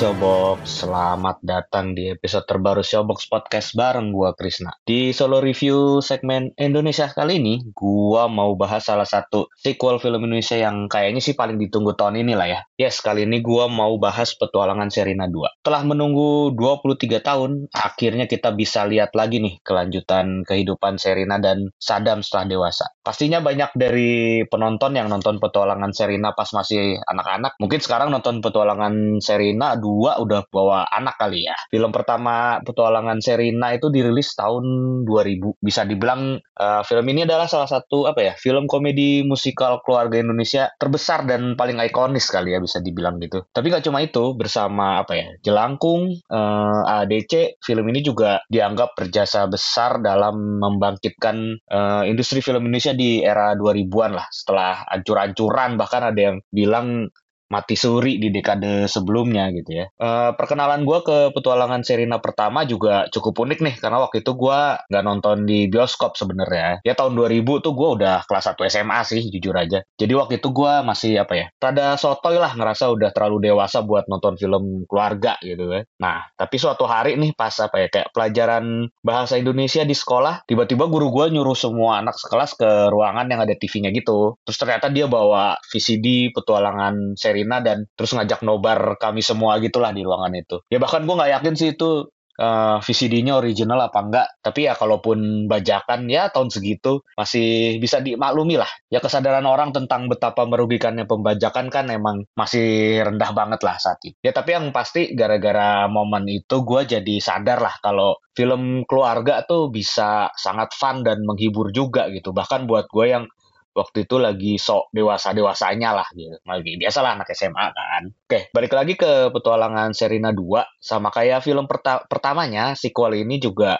Showbox, selamat datang di episode terbaru Showbox Podcast bareng gua Krisna. Di solo review segmen Indonesia kali ini, gua mau bahas salah satu sequel film Indonesia yang kayaknya sih paling ditunggu tahun ini lah ya. Yes, kali ini gua mau bahas Petualangan Serina 2. Telah menunggu 23 tahun, akhirnya kita bisa lihat lagi nih kelanjutan kehidupan Serina dan Sadam setelah dewasa. Pastinya banyak dari penonton yang nonton Petualangan Serina pas masih anak-anak, mungkin sekarang nonton Petualangan Serina 2 udah bawa anak kali ya. Film pertama Petualangan Serina itu dirilis tahun 2000. Bisa dibilang eh, film ini adalah salah satu apa ya, film komedi musikal keluarga Indonesia terbesar dan paling ikonis kali ya bisa dibilang gitu. Tapi nggak cuma itu, bersama apa ya, Jelangkung, eh, ADC, film ini juga dianggap berjasa besar dalam membangkitkan eh, industri film Indonesia di era 2000-an lah. Setelah ancur-ancuran bahkan ada yang bilang mati suri di dekade sebelumnya gitu ya. Eh, perkenalan gue ke petualangan Serina pertama juga cukup unik nih karena waktu itu gue nggak nonton di bioskop sebenarnya. Ya tahun 2000 tuh gue udah kelas 1 SMA sih jujur aja. Jadi waktu itu gue masih apa ya, rada sotoy lah ngerasa udah terlalu dewasa buat nonton film keluarga gitu kan. Nah tapi suatu hari nih pas apa ya kayak pelajaran bahasa Indonesia di sekolah, tiba-tiba guru gue nyuruh semua anak sekelas ke ruangan yang ada TV-nya gitu. Terus ternyata dia bawa VCD petualangan Serina dan terus ngajak nobar kami semua gitulah di ruangan itu. Ya bahkan gue nggak yakin sih itu eh, VCD-nya original apa enggak. Tapi ya kalaupun bajakan ya tahun segitu masih bisa dimaklumi lah. Ya kesadaran orang tentang betapa merugikannya pembajakan kan emang masih rendah banget lah saat itu. Ya tapi yang pasti gara-gara momen itu gue jadi sadar lah kalau film keluarga tuh bisa sangat fun dan menghibur juga gitu. Bahkan buat gue yang waktu itu lagi sok dewasa-dewasanya lah gitu. Lagi biasalah anak SMA kan. Oke, balik lagi ke petualangan Serina 2 sama kayak film perta- pertamanya, sequel ini juga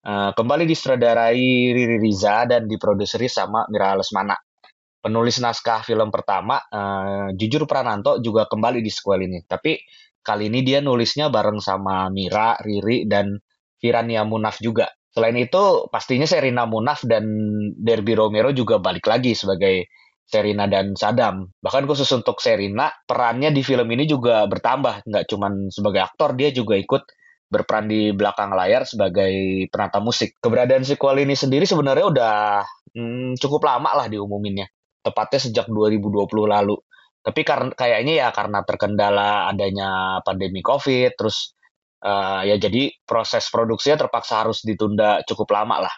eh, kembali disutradarai Riri Riza dan diproduseri sama Mira Lesmana. Penulis naskah film pertama, eh, Jujur Prananto juga kembali di sequel ini. Tapi kali ini dia nulisnya bareng sama Mira, Riri, dan Virania Munaf juga. Selain itu, pastinya Serina Munaf dan Derby Romero juga balik lagi sebagai Serina dan Sadam. Bahkan khusus untuk Serina, perannya di film ini juga bertambah. Nggak cuma sebagai aktor, dia juga ikut berperan di belakang layar sebagai penata musik. Keberadaan sequel ini sendiri sebenarnya udah hmm, cukup lama lah diumuminnya. Tepatnya sejak 2020 lalu. Tapi karena kayaknya ya karena terkendala adanya pandemi COVID, terus Eh, ya jadi proses produksinya terpaksa harus ditunda cukup lama lah.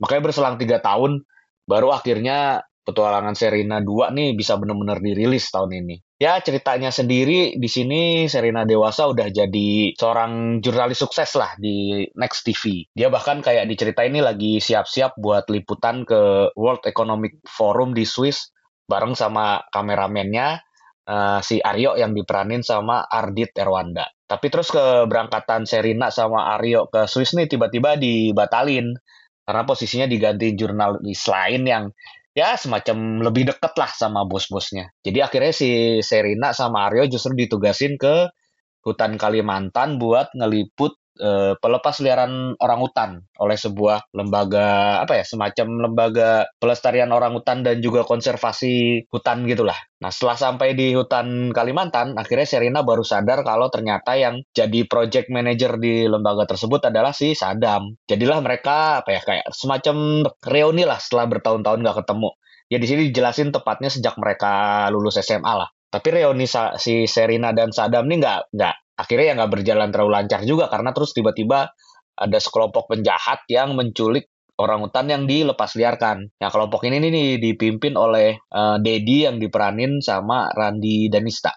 Makanya berselang tiga tahun baru akhirnya Petualangan Serina 2 nih bisa benar-benar dirilis tahun ini. Ya ceritanya sendiri di sini Serina dewasa udah jadi seorang jurnalis sukses lah di Next TV. Dia bahkan kayak diceritain ini lagi siap-siap buat liputan ke World Economic Forum di Swiss bareng sama kameramennya eh, si Aryo yang diperanin sama Ardit Erwanda. Tapi terus keberangkatan Serina sama Aryo ke Swiss nih tiba-tiba dibatalin karena posisinya diganti jurnalis lain yang ya semacam lebih deket lah sama bos-bosnya. Jadi akhirnya si Serina sama Aryo justru ditugasin ke hutan Kalimantan buat ngeliput eh, pelepas liaran orangutan oleh sebuah lembaga apa ya semacam lembaga pelestarian orangutan dan juga konservasi hutan gitulah. Nah setelah sampai di hutan Kalimantan, akhirnya Serina baru sadar kalau ternyata yang jadi project manager di lembaga tersebut adalah si Sadam. Jadilah mereka apa ya kayak semacam reuni lah setelah bertahun-tahun nggak ketemu. Ya di sini dijelasin tepatnya sejak mereka lulus SMA lah. Tapi reuni si Serina dan Sadam ini nggak nggak akhirnya ya nggak berjalan terlalu lancar juga karena terus tiba-tiba ada sekelompok penjahat yang menculik orangutan yang dilepas liarkan. Nah kelompok ini nih dipimpin oleh eh, Dedi yang diperanin sama Randi Danista.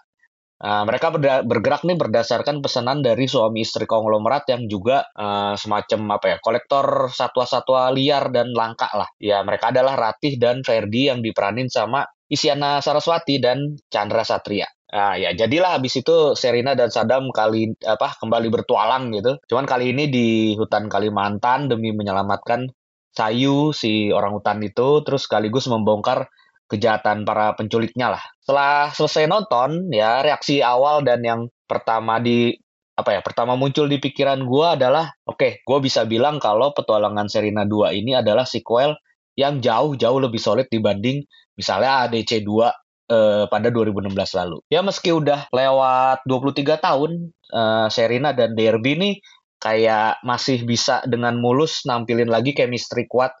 Nah, mereka bergerak nih berdasarkan pesanan dari suami istri konglomerat yang juga eh, semacam apa ya kolektor satwa-satwa liar dan langka lah. Ya mereka adalah Ratih dan Ferdi yang diperanin sama Isyana Saraswati dan Chandra Satria. Nah, ya jadilah habis itu Serina dan Sadam kali apa kembali bertualang gitu. Cuman kali ini di hutan Kalimantan demi menyelamatkan Sayu si orangutan itu terus sekaligus membongkar kejahatan para penculiknya lah. Setelah selesai nonton, ya reaksi awal dan yang pertama di apa ya pertama muncul di pikiran gue adalah oke okay, gue bisa bilang kalau petualangan Serina 2 ini adalah sequel yang jauh-jauh lebih solid dibanding misalnya ADC 2 eh, pada 2016 lalu. Ya meski udah lewat 23 tahun, eh, Serina dan Derby nih kayak masih bisa dengan mulus nampilin lagi chemistry kuat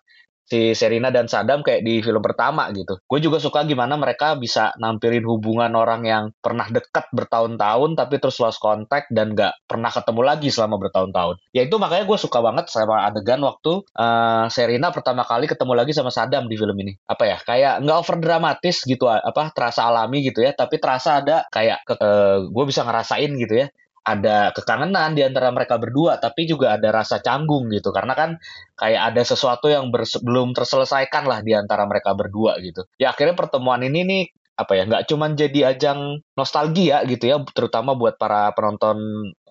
si Serina dan Sadam kayak di film pertama gitu. Gue juga suka gimana mereka bisa nampilin hubungan orang yang pernah dekat bertahun-tahun tapi terus lost contact dan gak pernah ketemu lagi selama bertahun-tahun. Ya itu makanya gue suka banget sama adegan waktu uh, Serina pertama kali ketemu lagi sama Sadam di film ini. Apa ya, kayak nggak over dramatis gitu, apa terasa alami gitu ya, tapi terasa ada kayak uh, eh, gue bisa ngerasain gitu ya ada kekangenan di antara mereka berdua, tapi juga ada rasa canggung gitu. Karena kan kayak ada sesuatu yang belum terselesaikan lah di antara mereka berdua gitu. Ya akhirnya pertemuan ini nih apa ya nggak cuman jadi ajang nostalgia gitu ya terutama buat para penonton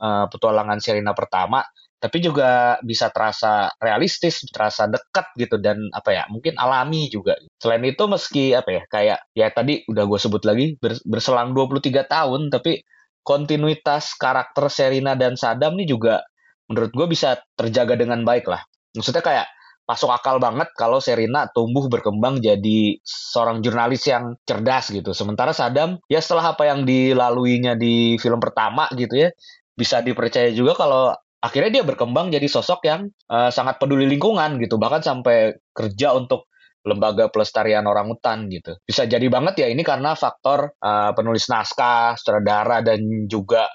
uh, petualangan Serena pertama tapi juga bisa terasa realistis terasa dekat gitu dan apa ya mungkin alami juga selain itu meski apa ya kayak ya tadi udah gue sebut lagi berselang 23 tahun tapi kontinuitas karakter Serina dan Sadam nih juga menurut gue bisa terjaga dengan baik lah. Maksudnya kayak masuk akal banget kalau Serina tumbuh berkembang jadi seorang jurnalis yang cerdas gitu. Sementara Sadam ya setelah apa yang dilaluinya di film pertama gitu ya bisa dipercaya juga kalau akhirnya dia berkembang jadi sosok yang uh, sangat peduli lingkungan gitu bahkan sampai kerja untuk lembaga pelestarian orang hutan gitu. Bisa jadi banget ya ini karena faktor uh, penulis naskah, sutradara dan juga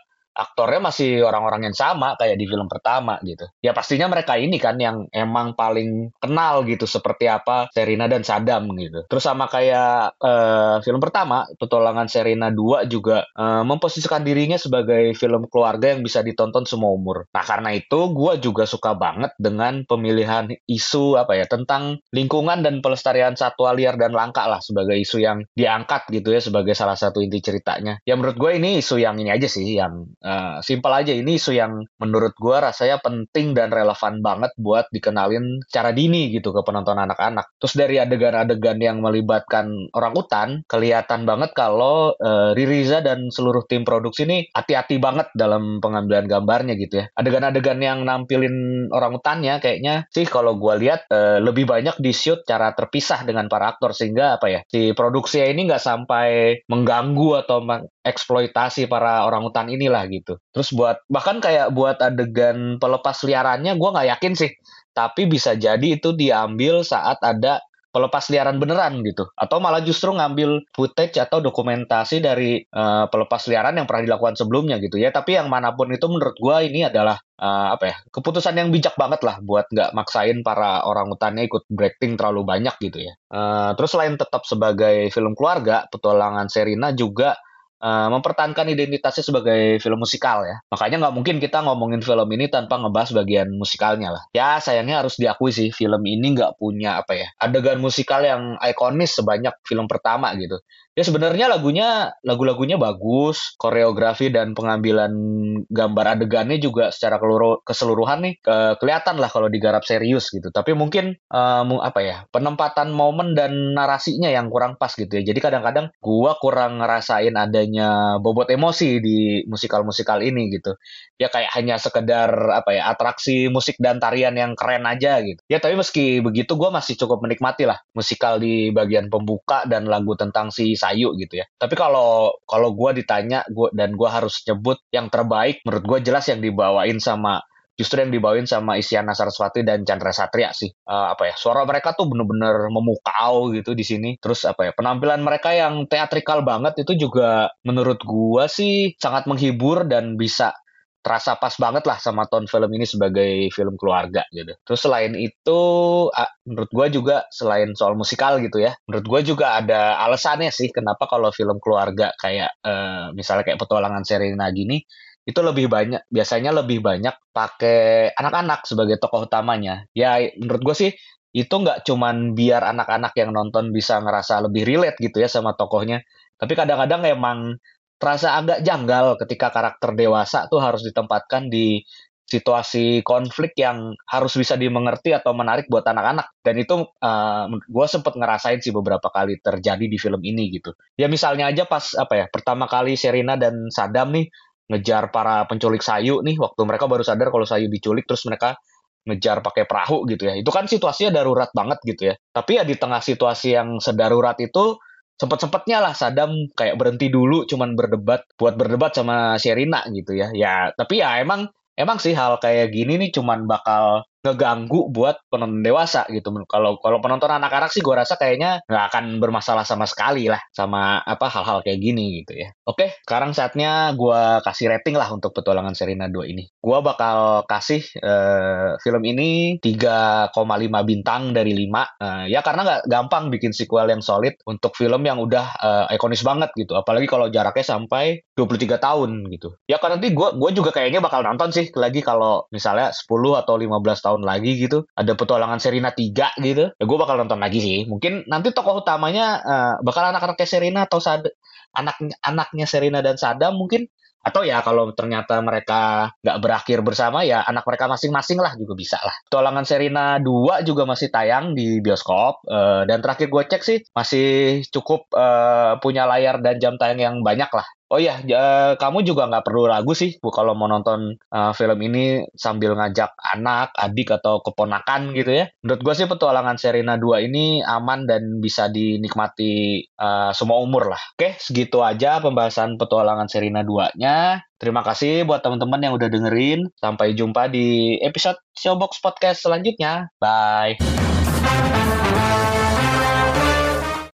aktornya masih orang-orang yang sama kayak di film pertama gitu. Ya pastinya mereka ini kan yang emang paling kenal gitu seperti apa Serina dan Sadam gitu. Terus sama kayak uh, film pertama, Petualangan Serina 2 juga uh, memposisikan dirinya sebagai film keluarga yang bisa ditonton semua umur. Nah karena itu gue juga suka banget dengan pemilihan isu apa ya tentang lingkungan dan pelestarian satwa liar dan langka lah sebagai isu yang diangkat gitu ya sebagai salah satu inti ceritanya. Ya menurut gue ini isu yang ini aja sih yang Uh, simpel aja ini isu yang menurut gue rasanya penting dan relevan banget buat dikenalin cara dini gitu ke penonton anak-anak. Terus dari adegan-adegan yang melibatkan orang utan, kelihatan banget kalau uh, Ririza dan seluruh tim produksi ini hati-hati banget dalam pengambilan gambarnya gitu ya. Adegan-adegan yang nampilin orang utannya kayaknya sih kalau gue lihat uh, lebih banyak di shoot cara terpisah dengan para aktor sehingga apa ya si produksi ini nggak sampai mengganggu atau eksploitasi para orang hutan inilah gitu. Terus buat bahkan kayak buat adegan pelepas liarannya gue nggak yakin sih. Tapi bisa jadi itu diambil saat ada pelepas liaran beneran gitu atau malah justru ngambil footage atau dokumentasi dari uh, pelepas liaran yang pernah dilakukan sebelumnya gitu ya tapi yang mana pun itu menurut gue ini adalah uh, apa ya keputusan yang bijak banget lah buat nggak maksain para orang utannya ikut breaking terlalu banyak gitu ya uh, terus selain tetap sebagai film keluarga petualangan Serina juga uh, mempertahankan identitasnya sebagai film musikal ya. Makanya nggak mungkin kita ngomongin film ini tanpa ngebahas bagian musikalnya lah. Ya sayangnya harus diakui sih film ini nggak punya apa ya adegan musikal yang ikonis sebanyak film pertama gitu ya sebenarnya lagunya lagu-lagunya bagus koreografi dan pengambilan gambar adegannya juga secara keseluruhan nih ke, kelihatan lah kalau digarap serius gitu tapi mungkin um, apa ya penempatan momen dan narasinya yang kurang pas gitu ya jadi kadang-kadang gua kurang ngerasain adanya bobot emosi di musikal-musikal ini gitu ya kayak hanya sekedar apa ya atraksi musik dan tarian yang keren aja gitu ya tapi meski begitu gua masih cukup menikmati lah musikal di bagian pembuka dan lagu tentang si sayu gitu ya. Tapi kalau kalau gue ditanya gua, dan gue harus nyebut yang terbaik menurut gue jelas yang dibawain sama justru yang dibawain sama Isyana Saraswati dan Chandra Satria sih. Uh, apa ya? Suara mereka tuh bener-bener memukau gitu di sini. Terus apa ya? Penampilan mereka yang teatrikal banget itu juga menurut gua sih sangat menghibur dan bisa terasa pas banget lah sama tone film ini sebagai film keluarga gitu. Terus selain itu, menurut gue juga selain soal musikal gitu ya, menurut gue juga ada alasannya sih kenapa kalau film keluarga kayak uh, misalnya kayak petualangan Serena gini itu lebih banyak biasanya lebih banyak pakai anak-anak sebagai tokoh utamanya. Ya menurut gue sih itu nggak cuman biar anak-anak yang nonton bisa ngerasa lebih relate gitu ya sama tokohnya, tapi kadang-kadang emang terasa agak janggal ketika karakter dewasa tuh harus ditempatkan di situasi konflik yang harus bisa dimengerti atau menarik buat anak-anak. Dan itu uh, gue sempet ngerasain sih beberapa kali terjadi di film ini gitu. Ya misalnya aja pas apa ya pertama kali Serena dan Sadam nih ngejar para penculik Sayu nih waktu mereka baru sadar kalau Sayu diculik terus mereka ngejar pakai perahu gitu ya. Itu kan situasinya darurat banget gitu ya. Tapi ya di tengah situasi yang sedarurat itu sempet-sempetnya lah Sadam kayak berhenti dulu cuman berdebat buat berdebat sama Sherina gitu ya. Ya, tapi ya emang emang sih hal kayak gini nih cuman bakal ngeganggu buat penonton dewasa gitu. Kalau kalau penonton anak-anak sih gue rasa kayaknya nggak akan bermasalah sama sekali lah sama apa hal-hal kayak gini gitu ya. Oke, sekarang saatnya gue kasih rating lah untuk petualangan Serena 2 ini. Gue bakal kasih uh, film ini 3,5 bintang dari 5. Uh, eh, ya karena nggak gampang bikin sequel yang solid untuk film yang udah uh, ikonis banget gitu. Apalagi kalau jaraknya sampai 23 tahun gitu. Ya kan nanti gue gue juga kayaknya bakal nonton sih lagi kalau misalnya 10 atau 15 tahun tahun lagi gitu ada petualangan Serina 3 gitu ya gue bakal nonton lagi sih mungkin nanti tokoh utamanya uh, bakal anak-anaknya Serina atau Sad anaknya anaknya Serina dan Sadam mungkin atau ya kalau ternyata mereka nggak berakhir bersama ya anak mereka masing-masing lah juga bisa lah. Petualangan Serina 2 juga masih tayang di bioskop uh, dan terakhir gue cek sih masih cukup uh, punya layar dan jam tayang yang banyak lah. Oh iya, uh, kamu juga nggak perlu ragu sih bu kalau mau nonton uh, film ini sambil ngajak anak, adik atau keponakan gitu ya. Menurut gue sih petualangan Serena 2 ini aman dan bisa dinikmati uh, semua umur lah. Oke, segitu aja pembahasan petualangan Serena 2-nya. Terima kasih buat teman-teman yang udah dengerin. Sampai jumpa di episode Showbox Podcast selanjutnya. Bye.